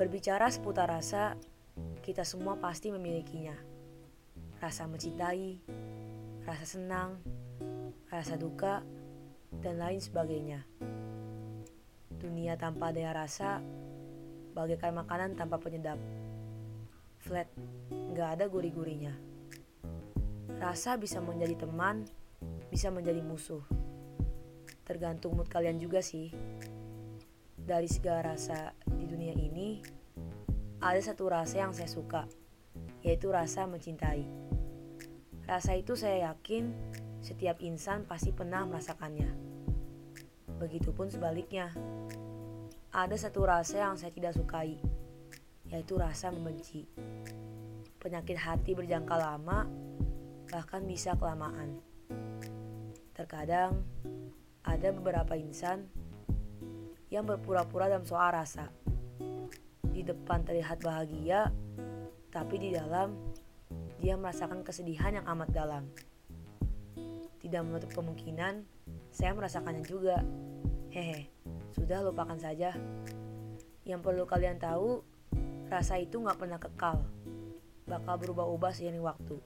Berbicara seputar rasa, kita semua pasti memilikinya. Rasa mencintai, rasa senang, rasa duka, dan lain sebagainya. Dunia tanpa adanya rasa, bagaikan makanan tanpa penyedap. Flat, nggak ada gurih-gurihnya. Rasa bisa menjadi teman, bisa menjadi musuh. Tergantung mood kalian juga sih. Dari segala rasa di dunia ini, ada satu rasa yang saya suka, yaitu rasa mencintai. Rasa itu saya yakin setiap insan pasti pernah merasakannya. Begitupun sebaliknya. Ada satu rasa yang saya tidak sukai, yaitu rasa membenci. Penyakit hati berjangka lama, bahkan bisa kelamaan. Terkadang, ada beberapa insan yang berpura-pura dalam soal rasa. Di depan terlihat bahagia, tapi di dalam dia merasakan kesedihan yang amat dalam. Tidak menutup kemungkinan saya merasakannya juga. Hehe, sudah lupakan saja. Yang perlu kalian tahu, rasa itu nggak pernah kekal. Bakal berubah-ubah seiring waktu.